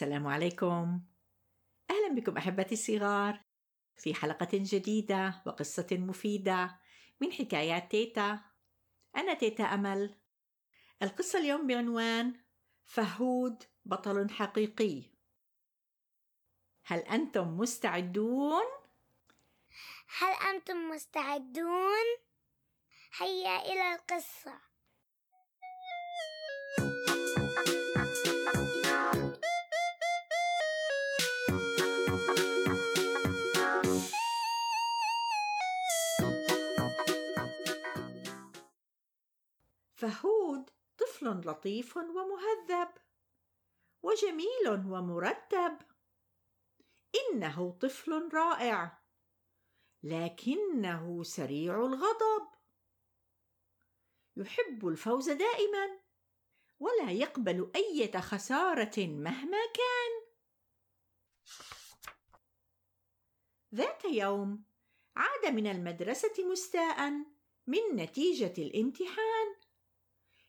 السلام عليكم. أهلا بكم أحبتي الصغار. في حلقة جديدة وقصة مفيدة من حكايات تيتا. أنا تيتا أمل. القصة اليوم بعنوان فهود بطل حقيقي. هل أنتم مستعدون؟ هل أنتم مستعدون؟ هيا إلى القصة. طفل لطيف ومهذب. وجميل ومرتب. إنه طفل رائع. لكنه سريع الغضب. يحب الفوز دائما. ولا يقبل إيه خسارة مهما كان. ذات يوم عاد من المدرسة مستاء من نتيجة الامتحان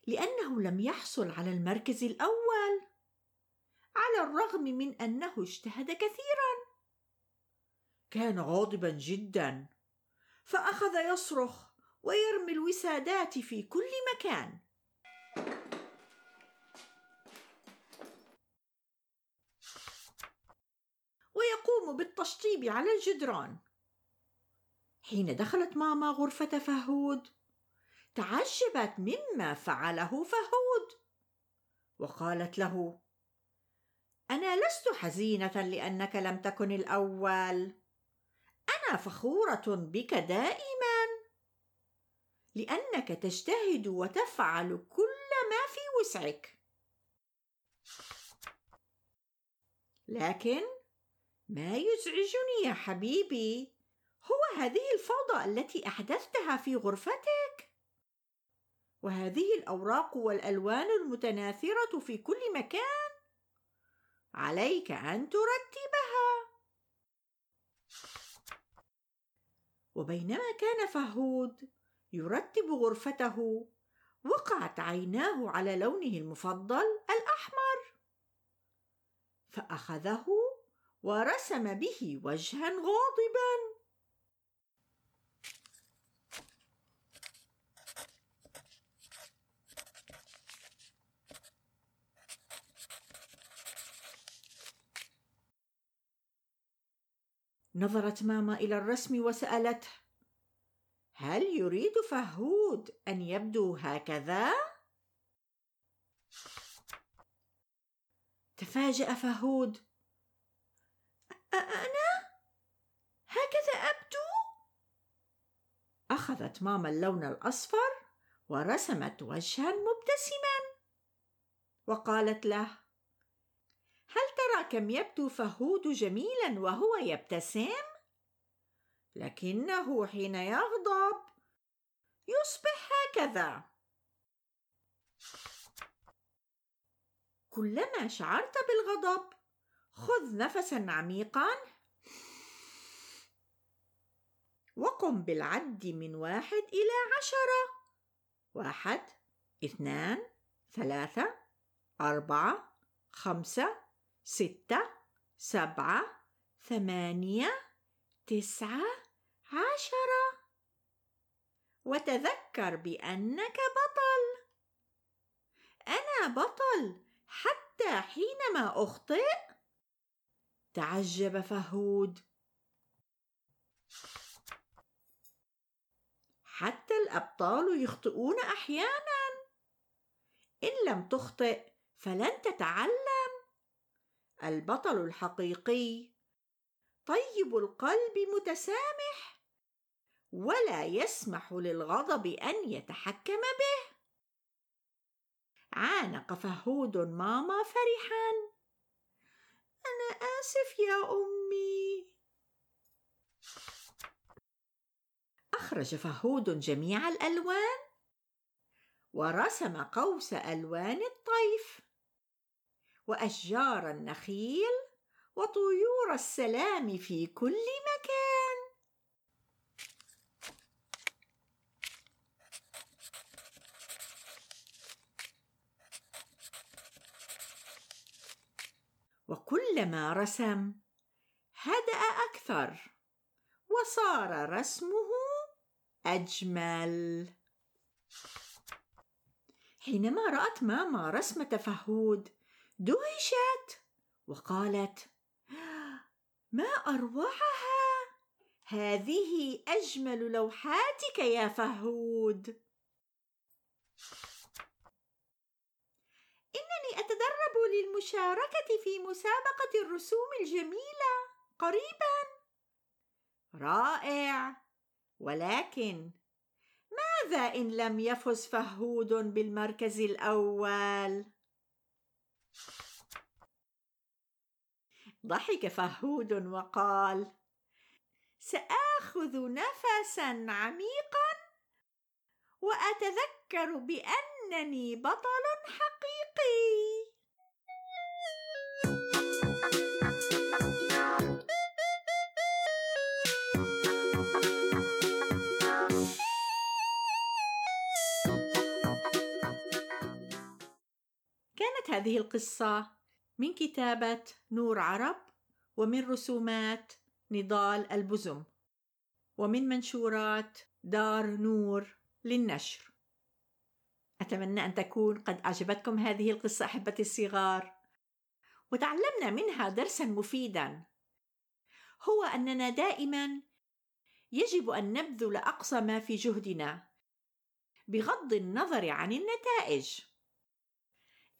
لأنه لم يحصل على المركز الأول على الرغم من أنه اجتهد كثيرا. كان غاضبا جدا فأخذ يصرخ ويرمي الوسادات في كل مكان. ويقوم بالتشطيب على الجدران. حين دخلت ماما غرفة فهود تعجبت مما فعله فهود. وقالت له أنا لست حزينة لأنك لم تكن الأول. أنا فخورة بك دائما. لأنك تجتهد وتفعل كل ما في وسعك. لكن ما يزعجني يا حبيبي هو هذه الفوضى التي أحدثتها في غرفتك. وهذه الأوراق والألوان المتناثرة في كل مكان. عليك أن ترتبها. وبينما كان فهود يرتب غرفته وقعت عيناه على لونه المفضل الأحمر. فأخذه ورسم به وجها غاضبا. نظرت ماما إلى الرسم وسألته هل يريد فهود أن يبدو هكذا؟ تفاجأ فهود أنا؟ هكذا أبدو؟ أخذت ماما اللون الأصفر ورسمت وجها مبتسما وقالت له كم يبدو فهود جميلا وهو يبتسم؟ لكنه حين يغضب يصبح هكذا. كلما شعرت بالغضب خذ نفسا عميقا وقم بالعد من واحد إلى عشرة. واحد اثنان ثلاثة أربعة خمسة ستة سبعة ثمانية تسعة عشرة. وتذكر بأنك بطل. أنا بطل حتى حينما أخطئ. تعجب فهود. حتى الأبطال يخطئون أحيانا. إن لم تخطئ فلن تتعلم. البطل الحقيقي. طيب القلب متسامح. ولا يسمح للغضب أن يتحكم به. عانق فهود ماما فرحا. أنا آسف يا أمي. أخرج فهود جميع الألوان. ورسم قوس ألوان الطيف. وأشجار النخيل وطيور السلام في كل مكان. وكلما رسم هدأ أكثر وصار رسمه أجمل. حينما رأت ماما رسمة فهود دهشت. وقالت ما أروعها هذه أجمل لوحاتك يا فهود. إنني أتدرب للمشاركة في مسابقة الرسوم الجميلة. قريبا. رائع. ولكن ماذا إن لم يفز فهود بالمركز الأول؟ ضحك فهود وقال سآخذ نفسا عميقا وأتذكر بأنني بطل حقيقي. كانت هذه القصة. من كتابة نور عرب ومن رسومات نضال البزم ومن منشورات دار نور للنشر. أتمنى أن تكون قد أعجبتكم هذه القصة أحبتي الصغار. وتعلمنا منها درسا مفيدا. هو أننا دائما يجب أن نبذل أقصى ما في جهدنا بغض النظر عن النتائج.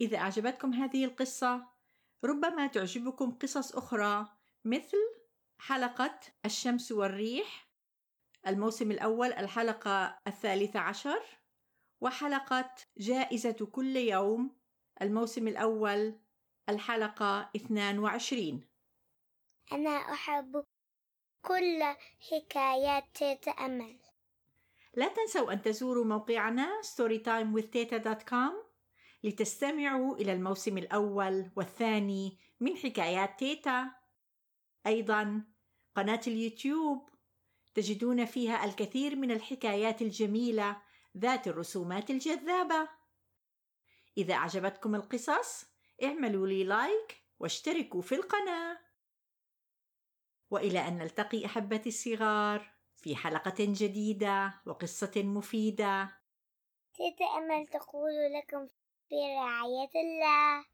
إذا أعجبتكم هذه القصة ربما تعجبكم قصص أخرى مثل حلقة الشمس والريح الموسم الأول الحلقة الثالثة عشر وحلقة جائزة كل يوم الموسم الأول الحلقة 22 أنا أحب كل حكايات تيتا أمل لا تنسوا أن تزوروا موقعنا storytimewithteta.com لتستمعوا إلى الموسم الأول والثاني من حكايات تيتا. أيضا قناة اليوتيوب. تجدون فيها الكثير من الحكايات الجميلة ذات الرسومات الجذابة. إذا أعجبتكم القصص اعملوا لي لايك واشتركوا في القناة. وإلى أن نلتقي أحبتي الصغار في حلقة جديدة وقصة مفيدة. تيتا أمل تقول لكم في رعاية الله.